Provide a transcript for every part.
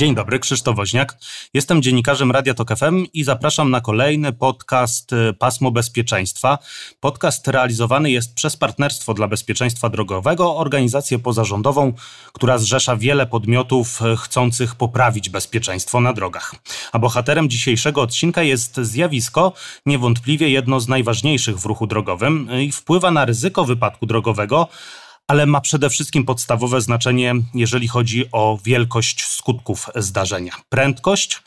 Dzień dobry, Krzysztof Woźniak. Jestem dziennikarzem Radia Tok FM i zapraszam na kolejny podcast y, Pasmo Bezpieczeństwa. Podcast realizowany jest przez Partnerstwo dla Bezpieczeństwa Drogowego, organizację pozarządową, która zrzesza wiele podmiotów y, chcących poprawić bezpieczeństwo na drogach. A bohaterem dzisiejszego odcinka jest zjawisko, niewątpliwie jedno z najważniejszych w ruchu drogowym y, i wpływa na ryzyko wypadku drogowego, ale ma przede wszystkim podstawowe znaczenie, jeżeli chodzi o wielkość skutków zdarzenia. Prędkość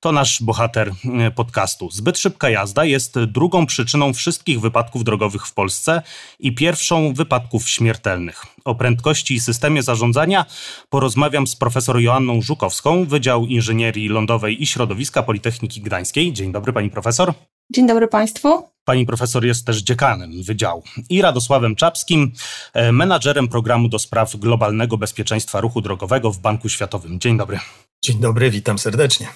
to nasz bohater e, podcastu. Zbyt szybka jazda jest drugą przyczyną wszystkich wypadków drogowych w Polsce i pierwszą wypadków śmiertelnych. O prędkości i systemie zarządzania porozmawiam z profesor Joanną Żukowską, Wydział Inżynierii Lądowej i Środowiska Politechniki Gdańskiej. Dzień dobry, pani profesor. Dzień dobry Państwu. Pani profesor jest też dziekanem wydziału i Radosławem Czapskim, e, menadżerem programu do spraw globalnego bezpieczeństwa ruchu drogowego w Banku Światowym. Dzień dobry. Dzień dobry, witam serdecznie.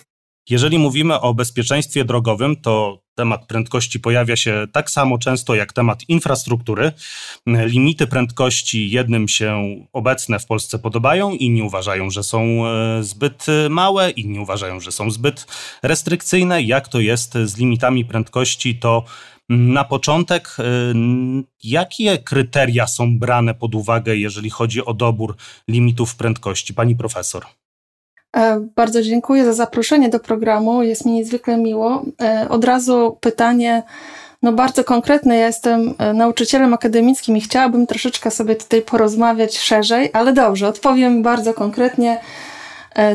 Jeżeli mówimy o bezpieczeństwie drogowym, to temat prędkości pojawia się tak samo często jak temat infrastruktury. Limity prędkości jednym się obecne w Polsce podobają, inni uważają, że są e, zbyt małe, inni uważają, że są zbyt restrykcyjne. Jak to jest z limitami prędkości, to na początek, e, jakie kryteria są brane pod uwagę, jeżeli chodzi o dobór limitów prędkości? Pani profesor. E, bardzo dziękuję za zaproszenie do programu. Jest mi niezwykle miło. E, od razu pytanie, no bardzo konkretne. Ja jestem e, nauczycielem akademickim i chciałabym troszeczkę sobie tutaj porozmawiać szerzej, ale dobrze, odpowiem bardzo konkretnie.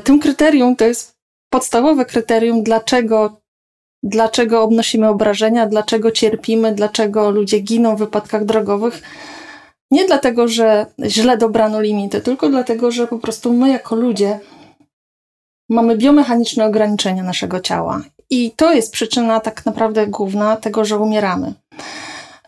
Tym kryterium to jest podstawowe kryterium, dlaczego, dlaczego obnosimy obrażenia, dlaczego cierpimy, dlaczego ludzie giną w wypadkach drogowych. Nie dlatego, że źle dobrano limity, tylko dlatego, że po prostu my jako ludzie mamy biomechaniczne ograniczenia naszego ciała. I to jest przyczyna tak naprawdę główna tego, że umieramy.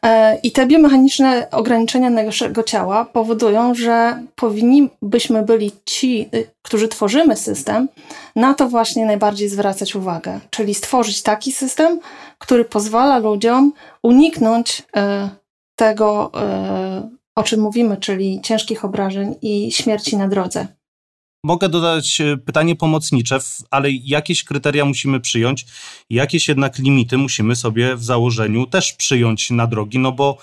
E, I te biomechaniczne ograniczenia naszego ciała powodują, że powinni byśmy byli ci, y, którzy tworzymy system, na to właśnie najbardziej zwracać uwagę. Czyli stworzyć taki system, który pozwala ludziom uniknąć e, tego, e, o czym mówimy, czyli ciężkich obrażeń i śmierci na drodze. Mogę dodać e, pytanie pomocnicze, ale jakieś kryteria musimy przyjąć, jakieś jednak limity musimy sobie w założeniu też przyjąć na drogi, no bo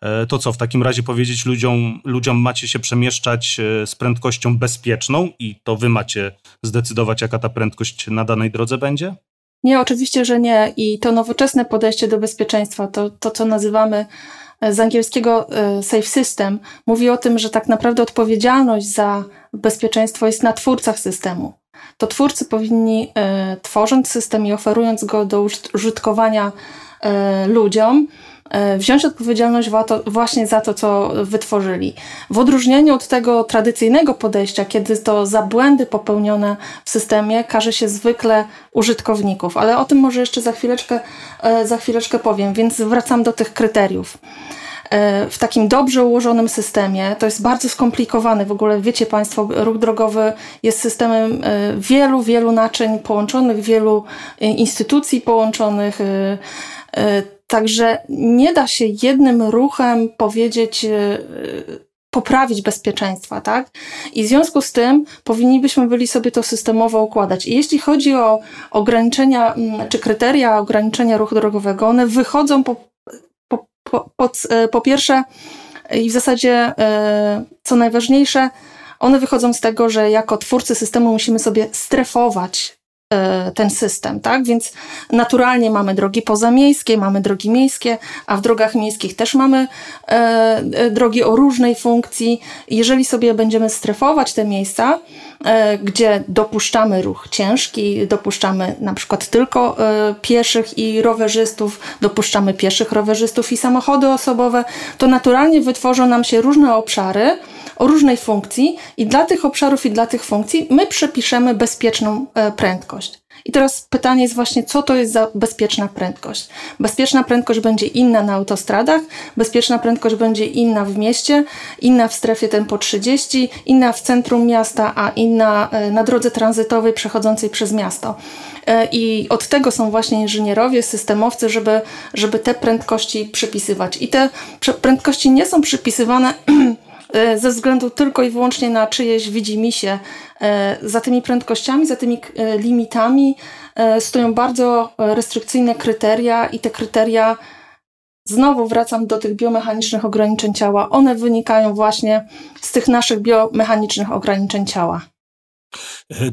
e, to co w takim razie powiedzieć ludziom, ludziom macie się przemieszczać e, z prędkością bezpieczną i to wy macie zdecydować, jaka ta prędkość na danej drodze będzie? Nie, oczywiście, że nie. I to nowoczesne podejście do bezpieczeństwa, to, to co nazywamy z angielskiego safe system, mówi o tym, że tak naprawdę odpowiedzialność za bezpieczeństwo jest na twórcach systemu. To twórcy powinni, e, tworząc system i oferując go do użytkowania e, ludziom, e, wziąć odpowiedzialność właśnie za to, co wytworzyli. W odróżnieniu od tego tradycyjnego podejścia, kiedy to za błędy popełnione w systemie każe się zwykle użytkowników, ale o tym może jeszcze za chwileczkę, za chwileczkę powiem, więc wracam do tych kryteriów. E, w takim dobrze ułożonym systemie. To jest bardzo skomplikowane. W ogóle wiecie Państwo, ruch drogowy jest systemem e, wielu, wielu naczyń połączonych, wielu e, instytucji połączonych. Także nie da się jednym ruchem powiedzieć, poprawić bezpieczeństwa, tak? I w związku z tym powinniśmy byli sobie to systemowo układać. I jeśli chodzi o ograniczenia, czy kryteria ograniczenia ruchu drogowego, one wychodzą po po, po, e, po pierwsze, i w zasadzie e, co najważniejsze, one wychodzą z tego, że jako twórcy systemu musimy sobie strefować e, ten system, tak? Więc naturalnie mamy drogi pozamiejskie, mamy drogi miejskie, a w drogach miejskich też mamy e, drogi o różnej funkcji. Jeżeli sobie będziemy strefować te miejsca, E, gdzie dopuszczamy ruch ciężki, dopuszczamy na przykład tylko e, pieszych i rowerzystów, dopuszczamy pieszych, rowerzystów i samochody osobowe, to naturalnie wytworzą nam się różne obszary o różnej funkcji i dla tych obszarów i dla tych funkcji my przepiszemy bezpieczną e, prędkość. I teraz pytanie jest właśnie, co to jest za bezpieczna prędkość? Bezpieczna prędkość będzie inna na autostradach, bezpieczna prędkość będzie inna w mieście, inna w strefie tempo 30, inna w centrum miasta, a inna e, na drodze tranzytowej przechodzącej przez miasto. E, I od tego są właśnie inżynierowie, systemowcy, żeby, żeby te prędkości przypisywać. I te prędkości nie są przypisywane ze względu tylko i wyłącznie na czyjeś widzimisię. Za tymi prędkościami, za tymi limitami stoją bardzo restrykcyjne kryteria i te kryteria Znowu wracam do tych biomechanicznych ograniczeń ciała. One wynikają właśnie z tych naszych biomechanicznych ograniczeń ciała.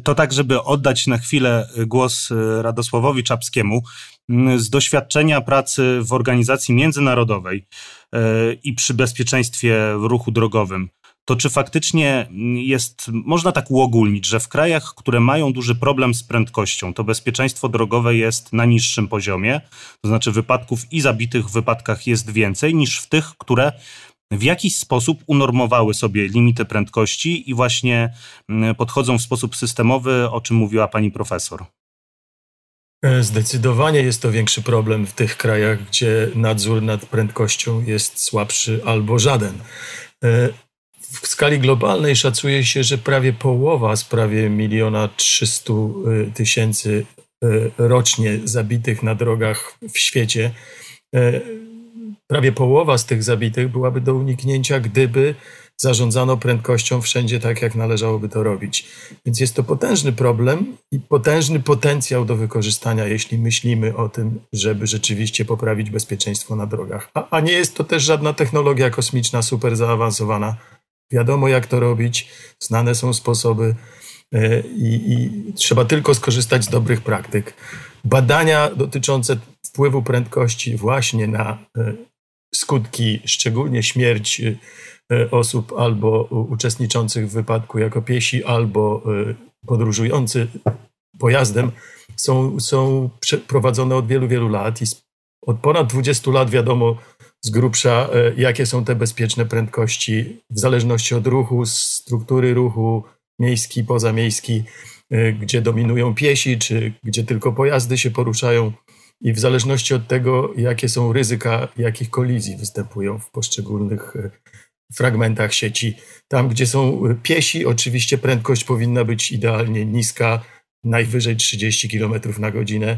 To tak, żeby oddać na chwilę głos e, Radosławowi Czapskiemu. Mm, z doświadczenia pracy w organizacji międzynarodowej e, i przy bezpieczeństwie w ruchu drogowym, to czy faktycznie jest, można tak uogólnić, że w krajach, które mają duży problem z prędkością, to bezpieczeństwo drogowe jest na niższym poziomie, to znaczy wypadków i zabitych w wypadkach jest więcej niż w tych, które w jakiś sposób unormowały sobie limity prędkości i właśnie mm, podchodzą w sposób systemowy, o czym mówiła pani profesor. E, zdecydowanie jest to większy problem w tych krajach, gdzie nadzór nad prędkością jest słabszy albo żaden. E, w skali globalnej szacuje się, że prawie połowa z prawie miliona trzystu y, tysięcy rocznie zabitych na drogach w świecie, prawie połowa z tych zabitych byłaby do uniknięcia, gdyby zarządzano prędkością wszędzie tak, jak należałoby to robić. Więc jest to potężny problem i potężny potencjał do wykorzystania, jeśli myślimy o tym, żeby rzeczywiście poprawić bezpieczeństwo na drogach. A, a nie jest to też żadna technologia kosmiczna super zaawansowana Wiadomo, jak to robić, znane są sposoby e, i, i, trzeba tylko skorzystać z dobrych praktyk. Badania dotyczące wpływu prędkości właśnie na e, skutki, szczególnie śmierć e, osób albo uczestniczących w wypadku jako piesi, albo podróżujący pojazdem, są, są prowadzone od wielu, wielu lat i od ponad 20 lat wiadomo, z grubsza, jakie są te bezpieczne prędkości w zależności od ruchu, struktury ruchu, miejski, pozamiejski, gdzie dominują piesi, czy gdzie tylko pojazdy się poruszają. I w zależności od tego, jakie są ryzyka, jakich kolizji występują w poszczególnych e, fragmentach sieci. Tam, gdzie są piesi, oczywiście prędkość powinna być idealnie niska, najwyżej 30 km na godzinę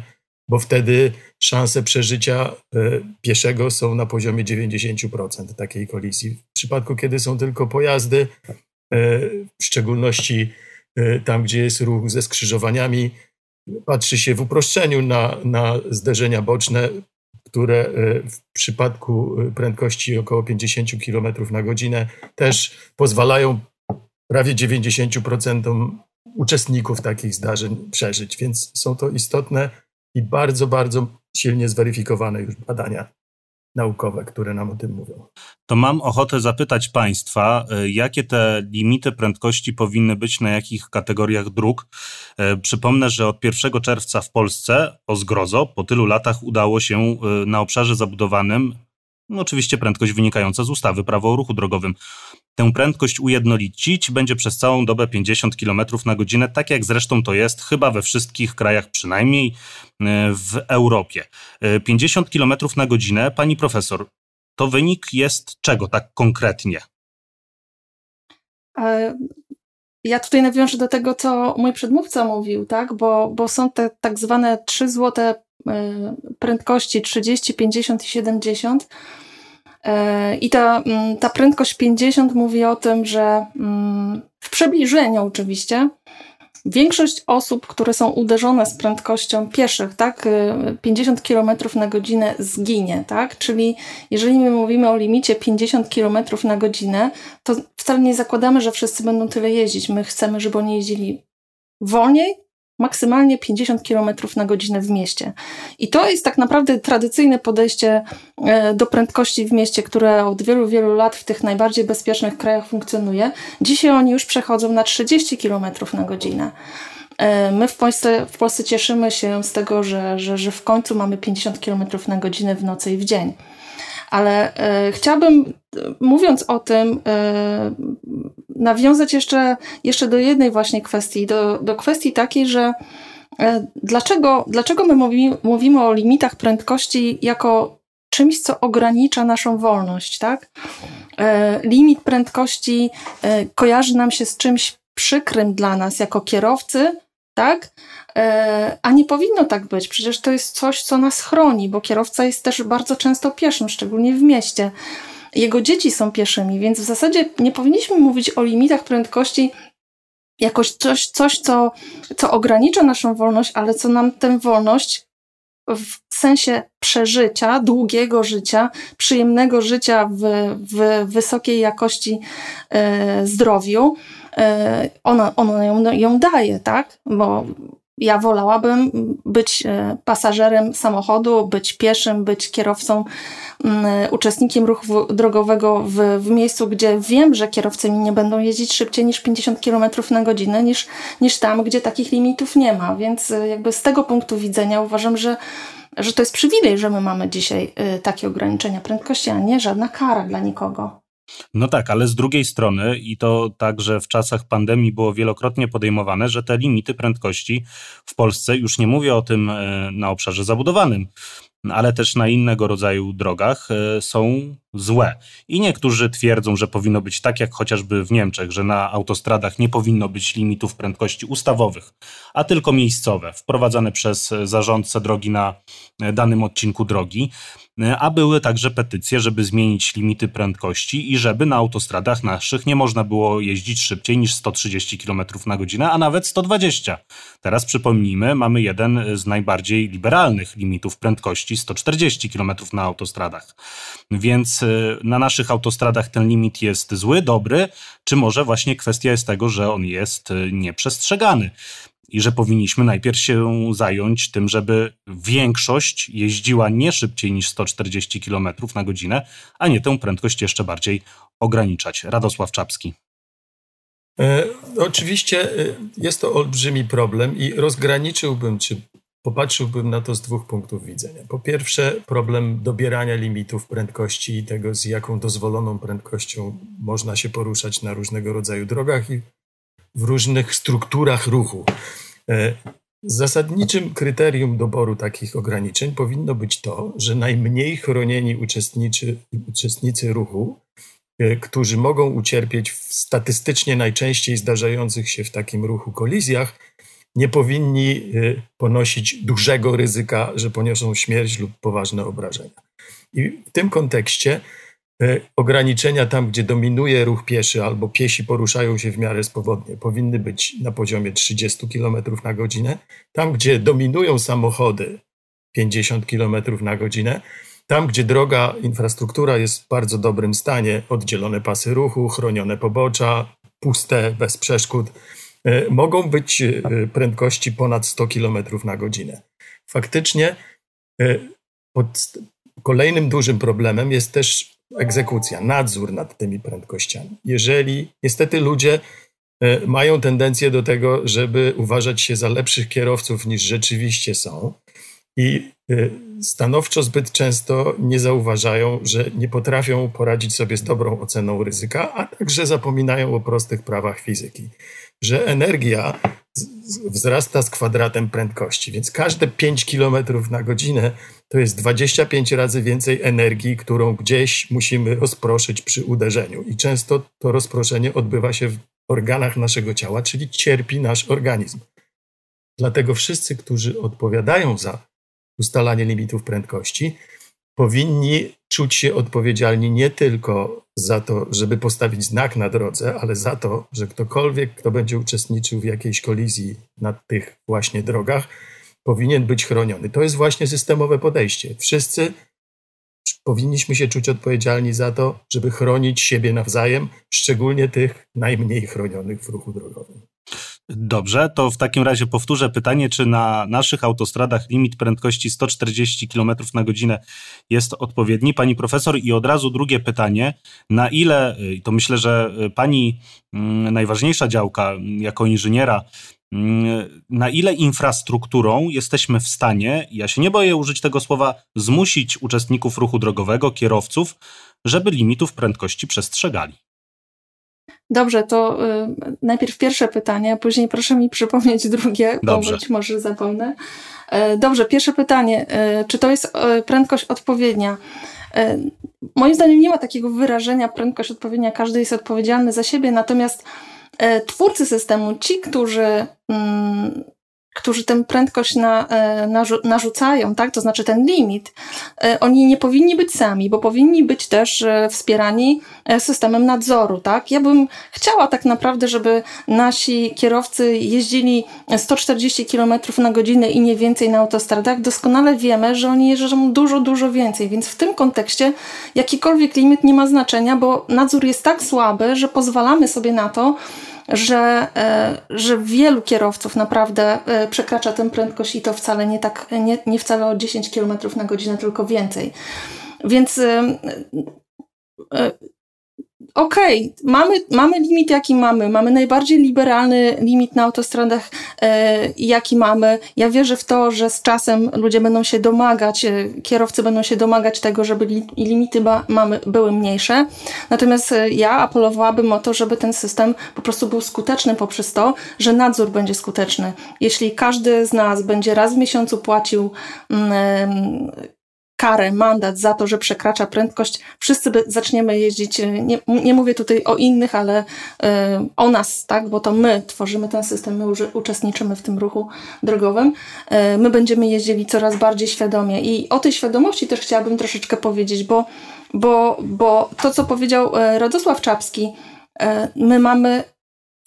bo wtedy szanse przeżycia e, pieszego są na poziomie 90% takiej kolizji. W przypadku, kiedy są tylko pojazdy, e, w szczególności e, tam, gdzie jest ruch ze skrzyżowaniami, patrzy się w uproszczeniu na, na zderzenia boczne, które w przypadku prędkości około 50 km na godzinę też pozwalają prawie 90% uczestników takich zdarzeń przeżyć. Więc są to istotne i bardzo, bardzo silnie zweryfikowane już badania naukowe, które nam o tym mówią. To mam ochotę zapytać Państwa, e, jakie te limity prędkości powinny być na jakich kategoriach dróg? E, przypomnę, że od 1 czerwca w Polsce, o zgrozo, po tylu latach udało się e, na obszarze zabudowanym no oczywiście prędkość wynikająca z ustawy Prawo o ruchu drogowym. Tę prędkość ujednolicić będzie przez całą dobę 50 km na godzinę, tak jak zresztą to jest chyba we wszystkich krajach, przynajmniej e, w Europie. 50 e, km na godzinę, pani profesor, to wynik jest czego tak konkretnie? E, ja tutaj nawiążę do tego, co mój przedmówca mówił, tak? bo, bo są te tak zwane trzy złote prędkości 30, 50 i 70 E, I ta, mm, ta prędkość 50 mówi o tym, że mm, w przybliżeniu oczywiście większość osób, które są uderzone z prędkością pieszych, tak, 50 e, km na godzinę zginie, tak? Czyli jeżeli my mówimy o limicie 50 km na godzinę, to wcale nie zakładamy, że wszyscy będą tyle jeździć. My chcemy, żeby oni jeździli wolniej, maksymalnie 50 km na godzinę w mieście. I to jest tak naprawdę tradycyjne podejście e, do prędkości w mieście, które od wielu, wielu lat w tych najbardziej bezpiecznych krajach funkcjonuje. Dzisiaj oni już przechodzą na 30 km na godzinę. E, my w Polsce, w Polsce cieszymy się z tego, że, że, że w końcu mamy 50 km na godzinę w nocy i w dzień. Ale e, chciałabym, mówiąc o tym, e, nawiązać jeszcze, jeszcze do jednej właśnie kwestii, do, do kwestii takiej, że e, dlaczego, dlaczego my mówi, mówimy o limitach prędkości jako czymś, co ogranicza naszą wolność, tak? E, limit prędkości e, kojarzy nam się z czymś przykrym dla nas jako kierowcy, tak? E, a nie powinno tak być. Przecież to jest coś, co nas chroni, bo kierowca jest też bardzo często pieszym, szczególnie w mieście. jego dzieci są pieszymi, więc w zasadzie nie powinniśmy mówić o limitach prędkości jakoś coś, coś co, co ogranicza naszą wolność, ale co nam tę wolność w sensie przeżycia, długiego życia, przyjemnego życia w, w wysokiej jakości e, zdrowiu, e, ona, ona ją, ją daje, tak? Bo ja wolałabym być e, pasażerem samochodu, być pieszym, być kierowcą, mm, uczestnikiem ruchu drogowego w, w miejscu, gdzie wiem, że kierowcy mi nie będą jeździć szybciej niż 50 km na godzinę, niż, niż tam, gdzie takich limitów nie ma. Więc e, jakby z tego punktu widzenia uważam, że że to jest przywilej, że my mamy dzisiaj e, takie ograniczenia prędkości, a nie żadna kara dla nikogo. No tak, ale z drugiej strony, i to także w czasach pandemii było wielokrotnie podejmowane, że te limity prędkości w Polsce, już nie mówię o tym e, na obszarze zabudowanym, ale też na innego rodzaju drogach e, są złe. I niektórzy twierdzą, że powinno być tak jak chociażby w Niemczech, że na autostradach nie powinno być limitów prędkości ustawowych, a tylko miejscowe, wprowadzane przez zarządcę drogi na danym odcinku drogi. A były także petycje, żeby zmienić limity prędkości i żeby na autostradach naszych nie można było jeździć szybciej niż 130 km na godzinę, a nawet 120. Teraz przypomnijmy, mamy jeden z najbardziej liberalnych limitów prędkości 140 km na autostradach. Więc y, na naszych autostradach ten limit jest zły, dobry, czy może właśnie kwestia jest tego, że on jest y, nieprzestrzegany i że powinniśmy najpierw się zająć tym, żeby większość jeździła nie szybciej niż 140 km na godzinę, a nie tę prędkość jeszcze bardziej ograniczać. Radosław Czapski. E, oczywiście e, jest to olbrzymi problem i rozgraniczyłbym, czy popatrzyłbym na to z dwóch punktów widzenia. Po pierwsze, problem dobierania limitów prędkości i tego, z jaką dozwoloną prędkością można się poruszać na różnego rodzaju drogach i w różnych strukturach ruchu. E, zasadniczym kryterium doboru takich ograniczeń powinno być to, że najmniej chronieni uczestnicy, ruchu, e, którzy mogą ucierpieć w statystycznie najczęściej zdarzających się w takim ruchu kolizjach, nie powinni e, ponosić dużego ryzyka, że poniosą śmierć lub poważne obrażenia. I w tym kontekście ograniczenia tam, gdzie dominuje ruch pieszy albo piesi poruszają się w miarę swobodnie, powinny być na poziomie 30 km na godzinę. Tam, gdzie dominują samochody 50 km na godzinę, tam, gdzie droga, infrastruktura jest w bardzo dobrym stanie, oddzielone pasy ruchu, chronione pobocza, puste, bez przeszkód, e, mogą być e, prędkości ponad 100 km na godzinę. Faktycznie pod kolejnym dużym problemem jest też egzekucja, nadzór nad tymi prędkościami. Jeżeli niestety ludzie e, mają tendencję do tego, żeby uważać się za lepszych kierowców niż rzeczywiście są i e, stanowczo zbyt często nie zauważają, że nie potrafią poradzić sobie z dobrą oceną ryzyka, a także zapominają o prostych prawach fizyki, że energia wzrasta z kwadratem prędkości, więc każde 5 km na godzinę to jest 25 razy więcej energii, którą gdzieś musimy rozproszyć przy uderzeniu. I często to rozproszenie odbywa się w organach naszego ciała, czyli cierpi nasz organizm. Dlatego wszyscy, którzy odpowiadają za ustalanie limitów prędkości, powinni czuć się odpowiedzialni nie tylko za to, żeby postawić znak na drodze, ale za to, że ktokolwiek, kto będzie uczestniczył w jakiejś kolizji na tych właśnie drogach, powinien być chroniony. To jest właśnie systemowe podejście. Wszyscy powinniśmy się czuć odpowiedzialni za to, żeby chronić siebie nawzajem, szczególnie tych najmniej chronionych w ruchu drogowym. Dobrze, to w takim razie powtórzę pytanie, czy na naszych autostradach limit prędkości 140 km na godzinę jest odpowiedni, pani profesor? I od razu drugie pytanie, na ile, to myślę, że pani mm, najważniejsza działka jako inżyniera, mm, na ile infrastrukturą jesteśmy w stanie, ja się nie boję użyć tego słowa, zmusić uczestników ruchu drogowego, kierowców, żeby limitów prędkości przestrzegali? Dobrze, to y, najpierw pierwsze pytanie, a później proszę mi przypomnieć drugie, Dobrze. bo być może zapomnę. Y, dobrze, pierwsze pytanie. Y, czy to jest y, prędkość odpowiednia? Moim zdaniem nie ma takiego wyrażenia prędkość odpowiednia, każdy jest odpowiedzialny za siebie, natomiast twórcy systemu, ci, którzy mm, którzy tę prędkość na, e, narzucają, tak, to znaczy ten limit, e, oni nie powinni być sami, bo powinni być też e, wspierani systemem nadzoru, tak. Ja bym chciała tak naprawdę, żeby nasi kierowcy jeździli 140 km na godzinę i nie więcej na autostradach. Doskonale wiemy, że oni jeżdżą dużo, dużo więcej, więc w tym kontekście jakikolwiek limit nie ma znaczenia, bo nadzór jest tak słaby, że pozwalamy sobie na to, że, e, że wielu kierowców naprawdę e, przekracza tę prędkość i to wcale nie tak, nie, nie wcale o 10 km na godzinę, tylko więcej. Więc e, okej, okay, mamy, mamy limit, jaki mamy. Mamy najbardziej liberalny limit na autostradach, e, jaki mamy. Ja wierzę w to, że z czasem ludzie będą się domagać, e, kierowcy będą się domagać tego, żeby li, limity ba, mamy, były mniejsze. Natomiast e, ja apelowałabym o to, żeby ten system po prostu był skuteczny poprzez to, że nadzór będzie skuteczny. Jeśli każdy z nas będzie raz w miesiącu płacił mm, karę, mandat za to, że przekracza prędkość, wszyscy zaczniemy jeździć, e, nie, nie mówię tutaj o innych, ale y, o nas, tak, bo to my tworzymy ten system, my uczestniczymy w tym ruchu drogowym, y, my będziemy jeździli coraz bardziej świadomie. I o tej świadomości też chciałabym troszeczkę powiedzieć, bo, bo, bo to, co powiedział Radosław Czapski, my mamy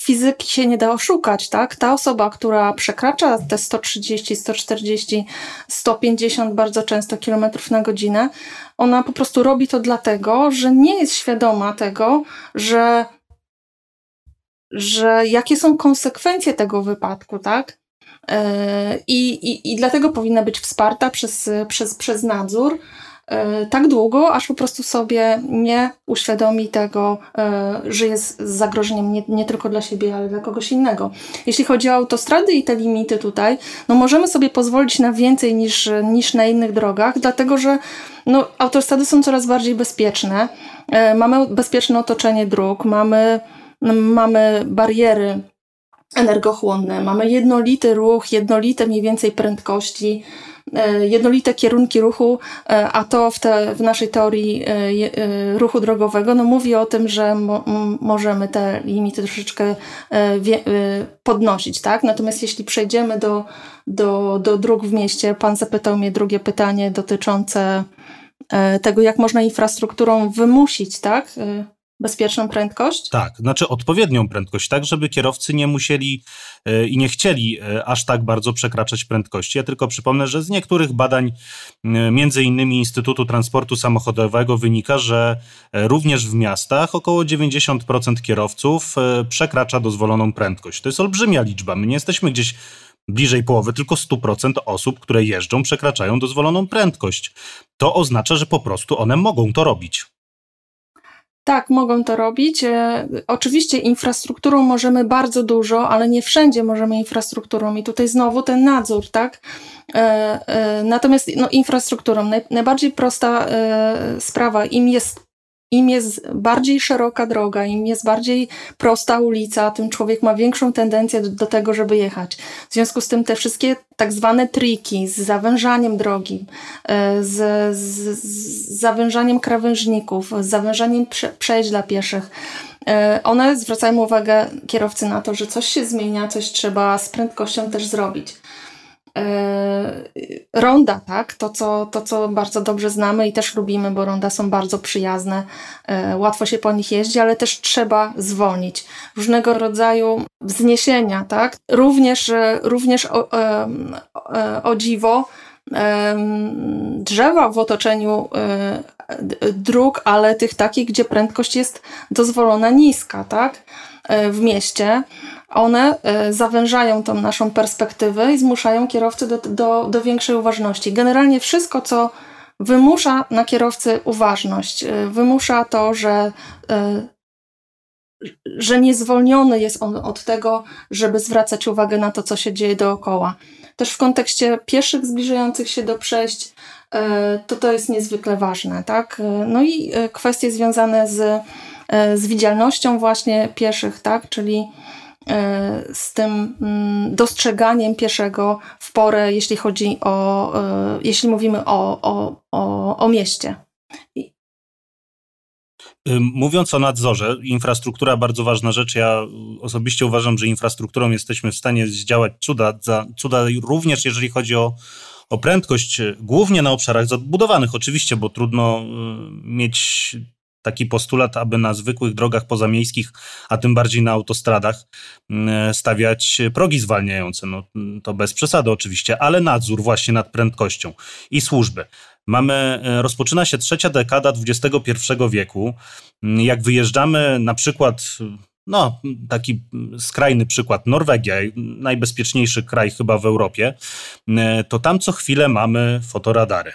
fizyki się nie da oszukać, tak? Ta osoba, która przekracza te 130, 140, 150 bardzo często kilometrów na godzinę, ona po prostu robi to dlatego, że nie jest świadoma tego, że, że jakie są konsekwencje tego wypadku, tak? E, I, i, I dlatego powinna być wsparta przez, przez, przez nadzór, tak długo, aż po prostu sobie nie uświadomi tego, e, że jest zagrożeniem nie, nie, tylko dla siebie, ale dla kogoś innego. Jeśli chodzi o autostrady i te limity tutaj, no możemy sobie pozwolić na więcej niż, niż na innych drogach, dlatego że no, autostrady są coraz bardziej bezpieczne. E, mamy bezpieczne otoczenie dróg, mamy, mamy bariery energochłonne, mamy jednolity ruch, jednolite mniej więcej prędkości, E, jednolite kierunki ruchu, e, a to w, te, w naszej teorii e, ruchu drogowego no, mówi o tym, że mo, możemy te limity troszeczkę podnosić. Tak? Natomiast jeśli przejdziemy do, do, do dróg w mieście, pan zapytał mnie drugie pytanie dotyczące tego, jak można infrastrukturą wymusić tak? Bezpieczną prędkość? Tak, znaczy odpowiednią prędkość, tak, żeby kierowcy nie musieli e, i nie chcieli e, aż tak bardzo przekraczać prędkości. Ja tylko przypomnę, że z niektórych badań, e, między innymi Instytutu Transportu Samochodowego, wynika, że również w miastach około 90% kierowców przekracza dozwoloną prędkość. To jest olbrzymia liczba. My nie jesteśmy gdzieś bliżej połowy, tylko 100% osób, które jeżdżą, przekraczają dozwoloną prędkość. To oznacza, że po prostu one mogą to robić. Tak, mogą to robić. E, oczywiście infrastrukturą możemy bardzo dużo, ale nie wszędzie możemy infrastrukturą i tutaj znowu ten nadzór, tak? E, e, natomiast no, infrastrukturą, najbardziej prosta sprawa, im jest im jest bardziej szeroka droga, im jest bardziej prosta ulica, tym człowiek ma większą tendencję do, do, tego, żeby jechać. W związku z tym te wszystkie tak zwane triki z zawężaniem drogi, e, z, z, z zawężaniem krawężników, z zawężaniem prze, przejść dla pieszych, e, one zwracają uwagę kierowcy na to, że coś się zmienia, coś trzeba z prędkością też zrobić. E, ronda, tak? To co, to, co bardzo dobrze znamy i też lubimy, bo ronda są bardzo przyjazne, e, łatwo się po nich jeździ, ale też trzeba zwolnić. Różnego rodzaju wzniesienia, tak? Również, e, również o, o dziwo, drzewa w otoczeniu dróg, ale tych takich, gdzie prędkość jest dozwolona niska, tak? W mieście one e, zawężają tą naszą perspektywę i zmuszają kierowcę do, do, do większej uważności. Generalnie wszystko, co wymusza na kierowcy uważność, e, wymusza to, że, e, że niezwolniony jest on od tego, żeby zwracać uwagę na to, co się dzieje dookoła. Też w kontekście pieszych zbliżających się do przejść, to to jest niezwykle ważne. Tak? No i kwestie związane z, z widzialnością właśnie pieszych, tak? czyli z tym mm, dostrzeganiem pieszego w porę, jeśli chodzi o, e, jeśli mówimy o, o, o, o mieście. Mówiąc o nadzorze, infrastruktura bardzo ważna rzecz. Ja osobiście uważam, że infrastrukturą jesteśmy w stanie zdziałać cuda, cuda również jeżeli chodzi o, o prędkość, głównie na obszarach zabudowanych oczywiście, bo trudno mieć taki postulat, aby na zwykłych drogach pozamiejskich, a tym bardziej na autostradach y, stawiać progi zwalniające. No, to bez przesady oczywiście, ale nadzór właśnie nad prędkością i służby. Mamy, e, rozpoczyna się trzecia dekada XXI wieku. Mm, jak wyjeżdżamy na przykład, no taki skrajny przykład, Norwegia, najbezpieczniejszy kraj chyba w Europie, e, to tam co chwilę mamy fotoradary.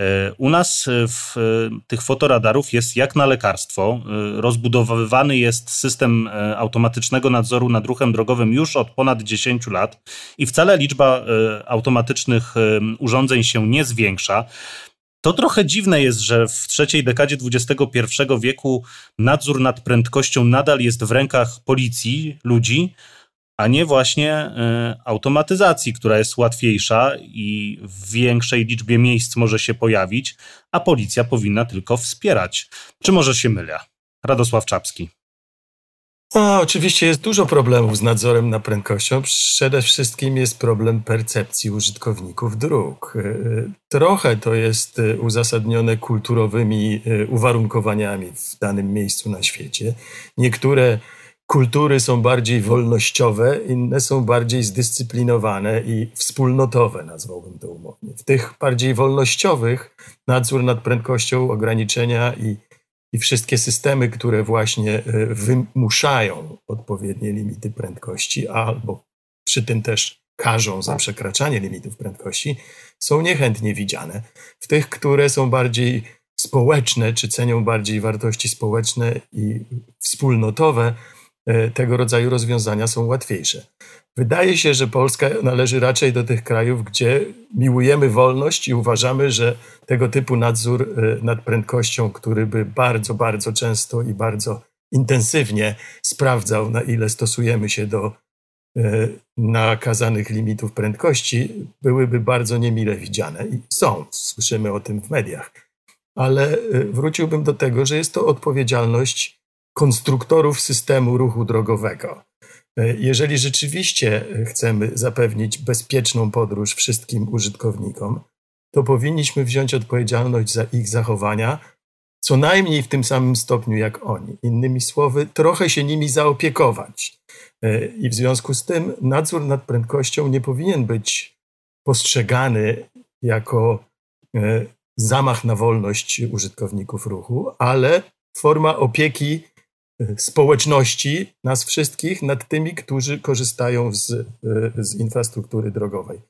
E, u nas e, w e, tych fotoradarów jest jak na lekarstwo. Rozbudowywany jest system automatycznego nadzoru nad ruchem drogowym już od ponad 10 lat i wcale liczba automatycznych urządzeń się nie zwiększa. To trochę dziwne jest, że w trzeciej dekadzie XXI wieku nadzór nad prędkością nadal jest w rękach policji, ludzi, a nie właśnie y, automatyzacji, która jest łatwiejsza i w większej liczbie miejsc może się pojawić, a policja powinna tylko wspierać. Czy może się mylę? Radosław Czapski. A, oczywiście jest dużo problemów z nadzorem nad prędkością. Przede wszystkim jest problem percepcji użytkowników dróg. Y, trochę to jest y, uzasadnione kulturowymi uwarunkowaniami w danym miejscu na świecie. Niektóre kultury są bardziej wolnościowe, inne są bardziej zdyscyplinowane i wspólnotowe, nazwałbym to umownie. W tych bardziej wolnościowych nadzór nad prędkością, ograniczenia i, i wszystkie systemy, które właśnie e, wymuszają odpowiednie limity prędkości, albo przy tym też każą za przekraczanie limitów prędkości, są niechętnie widziane. W tych, które są bardziej społeczne, czy cenią bardziej wartości społeczne i wspólnotowe, tego rodzaju rozwiązania są łatwiejsze. Wydaje się, że Polska należy raczej do tych krajów, gdzie miłujemy wolność i uważamy, że tego typu nadzór e, nad prędkością, który by bardzo, bardzo często i bardzo intensywnie sprawdzał, na ile stosujemy się do e, nakazanych limitów prędkości, byłyby bardzo niemile widziane. I są, słyszymy o tym w mediach. Ale wróciłbym do tego, że jest to odpowiedzialność konstruktorów systemu ruchu drogowego. E, jeżeli rzeczywiście chcemy zapewnić bezpieczną podróż wszystkim użytkownikom, to powinniśmy wziąć odpowiedzialność za ich zachowania, co najmniej w tym samym stopniu jak oni. Innymi słowy, trochę się nimi zaopiekować. E, I w związku z tym nadzór nad prędkością nie powinien być postrzegany jako e, zamach na wolność użytkowników ruchu, ale forma opieki społeczności, nas wszystkich, nad tymi, którzy korzystają z, z infrastruktury drogowej.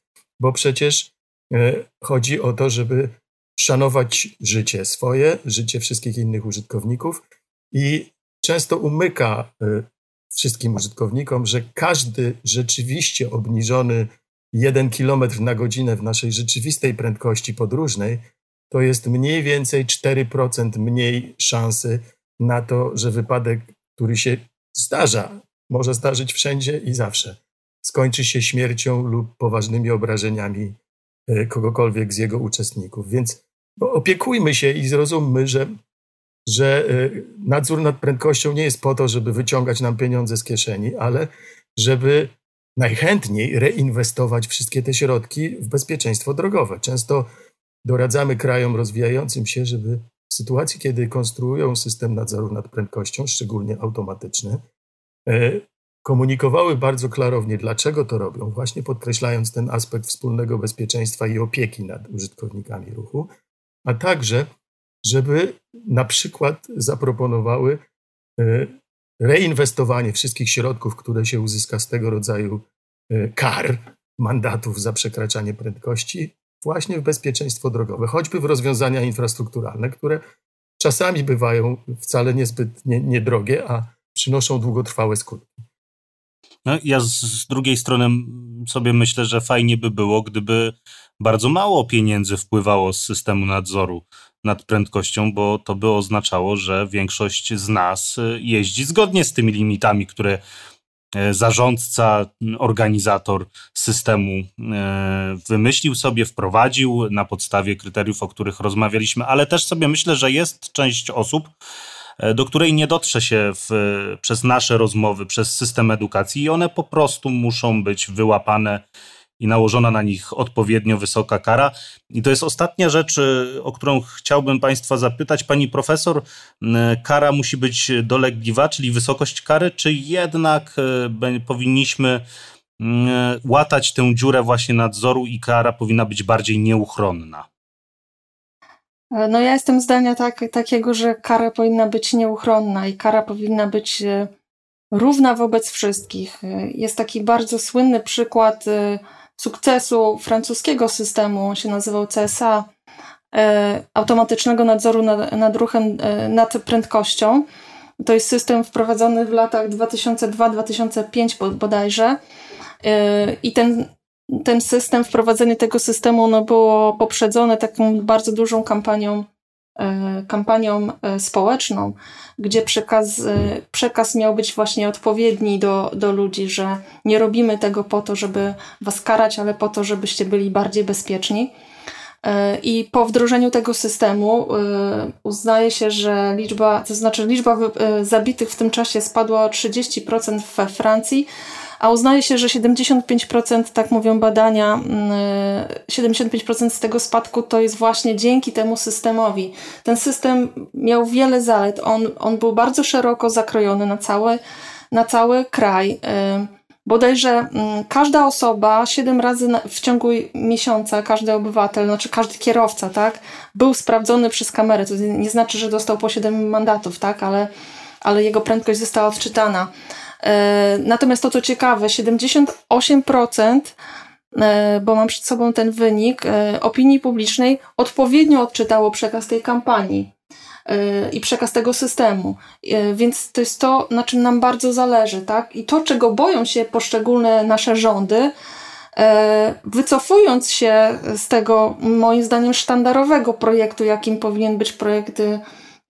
Bo przecież e, chodzi o to, żeby szanować życie swoje, życie wszystkich innych użytkowników i często umyka e, wszystkim użytkownikom, że każdy rzeczywiście obniżony 1 km na godzinę w naszej rzeczywistej prędkości podróżnej to jest mniej więcej 4% mniej szansy na to, że wypadek, który się zdarza, może zdarzyć wszędzie i zawsze, skończy się śmiercią lub poważnymi obrażeniami e, kogokolwiek z jego uczestników. Więc opiekujmy się i zrozummy, że, że e, nadzór nad prędkością nie jest po to, żeby wyciągać nam pieniądze z kieszeni, ale żeby najchętniej reinwestować wszystkie te środki w bezpieczeństwo drogowe. Często doradzamy krajom rozwijającym się, żeby w sytuacji, kiedy konstruują system nadzoru nad prędkością, szczególnie automatyczny, e, komunikowały bardzo klarownie, dlaczego to robią, właśnie podkreślając ten aspekt wspólnego bezpieczeństwa i opieki nad użytkownikami ruchu, a także, żeby na przykład zaproponowały e, reinwestowanie wszystkich środków, które się uzyska z tego rodzaju e, kar, mandatów za przekraczanie prędkości, właśnie w bezpieczeństwo drogowe, choćby w rozwiązania infrastrukturalne, które czasami bywają wcale niezbyt nie, niedrogie, a przynoszą długotrwałe skutki. No, ja z, z drugiej strony sobie myślę, że fajnie by było, gdyby bardzo mało pieniędzy wpływało z systemu nadzoru nad prędkością, bo to by oznaczało, że większość z nas jeździ zgodnie z tymi limitami, które zarządca, organizator systemu e, wymyślił sobie, wprowadził na podstawie kryteriów, o których rozmawialiśmy, ale też sobie myślę, że jest część osób, do której nie dotrze się w, przez nasze rozmowy, przez system edukacji i one po prostu muszą być wyłapane i nałożona na nich odpowiednio wysoka kara. I to jest ostatnia rzecz, y, o którą chciałbym Państwa zapytać. Pani profesor, y, kara musi być dolegliwa, czyli wysokość kary, czy jednak y, powinniśmy łatać tę dziurę właśnie nadzoru i kara powinna być bardziej nieuchronna? No ja jestem zdania tak, takiego, że kara powinna być nieuchronna i kara powinna być równa wobec wszystkich. Jest taki bardzo słynny przykład sukcesu francuskiego systemu, on się nazywał CSA, e, automatycznego nadzoru nad, nad ruchem, e, nad prędkością. To jest system wprowadzony w latach 2002-2005 bodajże. E, I ten, ten system, wprowadzenie tego systemu no było poprzedzone taką bardzo dużą kampanią kampanią e, społeczną, gdzie przekaz, e, przekaz miał być właśnie odpowiedni do, do ludzi, że nie robimy tego po to, żeby was karać, ale po to, żebyście byli bardziej bezpieczni. I po wdrożeniu tego systemu uznaje się, że liczba, to znaczy liczba zabitych w tym czasie spadła o 30% we Francji, a uznaje się, że 75%, tak mówią badania, 75% mm, z tego spadku to jest właśnie dzięki temu systemowi. Ten system miał wiele zalet. On, on był bardzo szeroko zakrojony na cały, na cały kraj. Y, bodajże mm, każda osoba 7 razy w ciągu miesiąca, każdy obywatel, znaczy każdy kierowca, tak, był sprawdzony przez kamerę. To nie znaczy, że dostał po 7 mandatów, tak, ale, ale jego prędkość została odczytana. E, natomiast to, co ciekawe, 78%, e, bo mam przed sobą ten wynik, e, opinii publicznej odpowiednio odczytało przekaz tej kampanii i przekaz tego systemu. Więc to jest to, na czym nam bardzo zależy, tak? I to, czego boją się poszczególne nasze rządy, wycofując się z tego, moim zdaniem, sztandarowego projektu, jakim powinien być projekt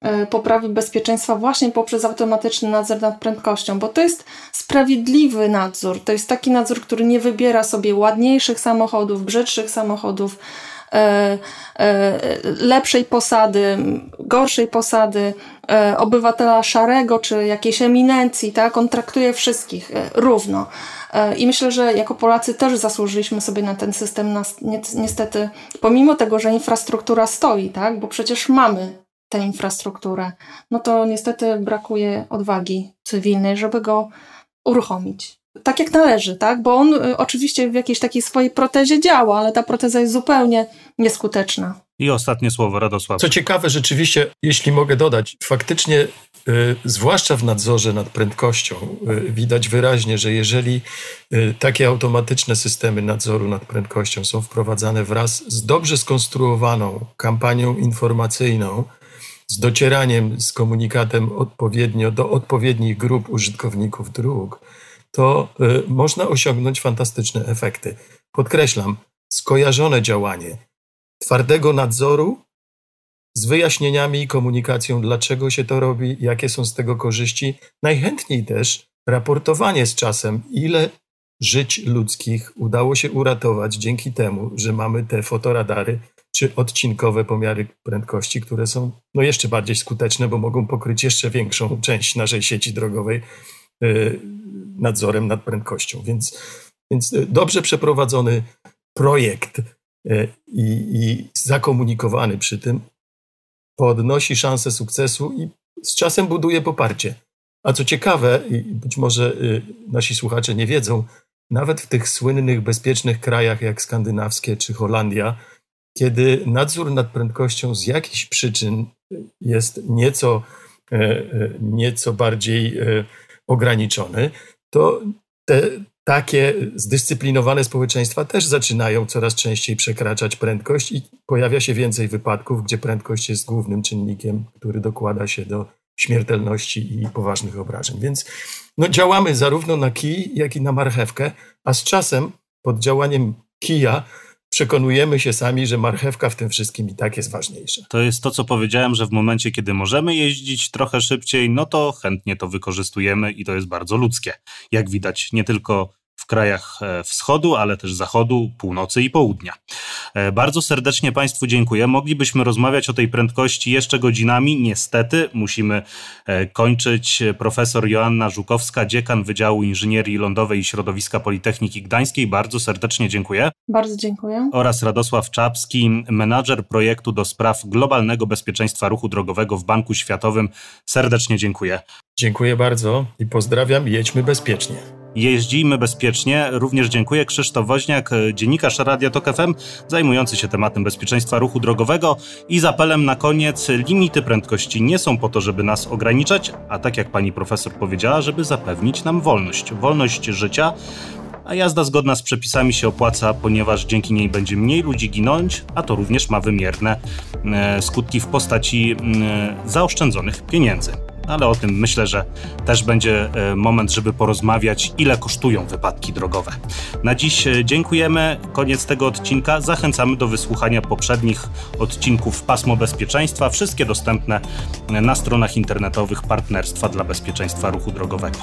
E, poprawy bezpieczeństwa właśnie poprzez automatyczny nadzór nad prędkością, bo to jest sprawiedliwy nadzór. To jest taki nadzór, który nie wybiera sobie ładniejszych samochodów, brzydszych samochodów, e, e, lepszej posady, gorszej posady, obywatela szarego czy jakiejś eminencji, tak? On traktuje wszystkich równo. I myślę, że jako Polacy też zasłużyliśmy sobie na ten system, niestety, pomimo tego, że infrastruktura stoi, tak? Bo przecież mamy tę infrastrukturę, no to niestety brakuje odwagi cywilnej, żeby go uruchomić. Tak jak należy, tak? Bo on y, oczywiście w jakiejś takiej swojej protezie działa, ale ta proteza jest zupełnie nieskuteczna. I ostatnie słowo, Radosław. Co ciekawe, rzeczywiście, jeśli mogę dodać, faktycznie, y, zwłaszcza w nadzorze nad prędkością, y, widać wyraźnie, że jeżeli y, takie automatyczne systemy nadzoru nad prędkością są wprowadzane wraz z dobrze skonstruowaną kampanią informacyjną, z docieraniem z komunikatem odpowiednio do odpowiednich grup użytkowników dróg, to y, można osiągnąć fantastyczne efekty. Podkreślam, skojarzone działanie twardego nadzoru z wyjaśnieniami i komunikacją, dlaczego się to robi, jakie są z tego korzyści. Najchętniej też raportowanie z czasem, ile żyć ludzkich udało się uratować dzięki temu, że mamy te fotoradary czy odcinkowe pomiary prędkości, które są no jeszcze bardziej skuteczne, bo mogą pokryć jeszcze większą część naszej sieci drogowej y, nadzorem nad prędkością. Więc, więc y, dobrze przeprowadzony projekt y, i, zakomunikowany przy tym podnosi szansę sukcesu i z czasem buduje poparcie. A co ciekawe, i być może nasi słuchacze nie wiedzą, nawet w tych słynnych, bezpiecznych krajach jak skandynawskie czy Holandia, kiedy nadzór nad prędkością z jakichś przyczyn jest nieco, e, e, nieco bardziej e, ograniczony, to te takie zdyscyplinowane społeczeństwa też zaczynają coraz częściej przekraczać prędkość i pojawia się więcej wypadków, gdzie prędkość jest głównym czynnikiem, który dokłada się do śmiertelności i poważnych obrażeń. Więc no, działamy zarówno na kij, jak i na marchewkę, a z czasem pod działaniem kija przekonujemy się sami, że marchewka w tym wszystkim i tak jest ważniejsza. To jest to, co powiedziałem, że w momencie, kiedy możemy jeździć trochę szybciej, no to chętnie to wykorzystujemy i to jest bardzo ludzkie. Jak widać, nie tylko w krajach e, wschodu, ale też zachodu, północy i południa. E, bardzo serdecznie Państwu dziękuję. Moglibyśmy rozmawiać o tej prędkości jeszcze godzinami. Niestety musimy e, kończyć. Profesor Joanna Żukowska, dziekan Wydziału Inżynierii Lądowej i Środowiska Politechniki Gdańskiej. Bardzo serdecznie dziękuję. Bardzo dziękuję. Oraz Radosław Czapski, menadżer projektu do spraw globalnego bezpieczeństwa ruchu drogowego w Banku Światowym. Serdecznie dziękuję. Dziękuję bardzo i pozdrawiam. Jedźmy bezpiecznie. Jeździmy bezpiecznie. Również dziękuję Krzysztof Woźniak, dziennikarz Radia Tok FM, zajmujący się tematem bezpieczeństwa ruchu drogowego. I z apelem na koniec, limity prędkości nie są po to, żeby nas ograniczać, a tak jak pani profesor powiedziała, żeby zapewnić nam wolność. Wolność życia, a jazda zgodna z przepisami się opłaca, ponieważ dzięki niej będzie mniej ludzi ginąć, a to również ma wymierne e, skutki w postaci e, zaoszczędzonych pieniędzy ale o tym myślę, że też będzie e, moment, żeby porozmawiać, ile kosztują wypadki drogowe. Na dziś e, dziękujemy. Koniec tego odcinka. Zachęcamy do wysłuchania poprzednich odcinków Pasmo Bezpieczeństwa, wszystkie dostępne na stronach internetowych Partnerstwa dla Bezpieczeństwa Ruchu Drogowego.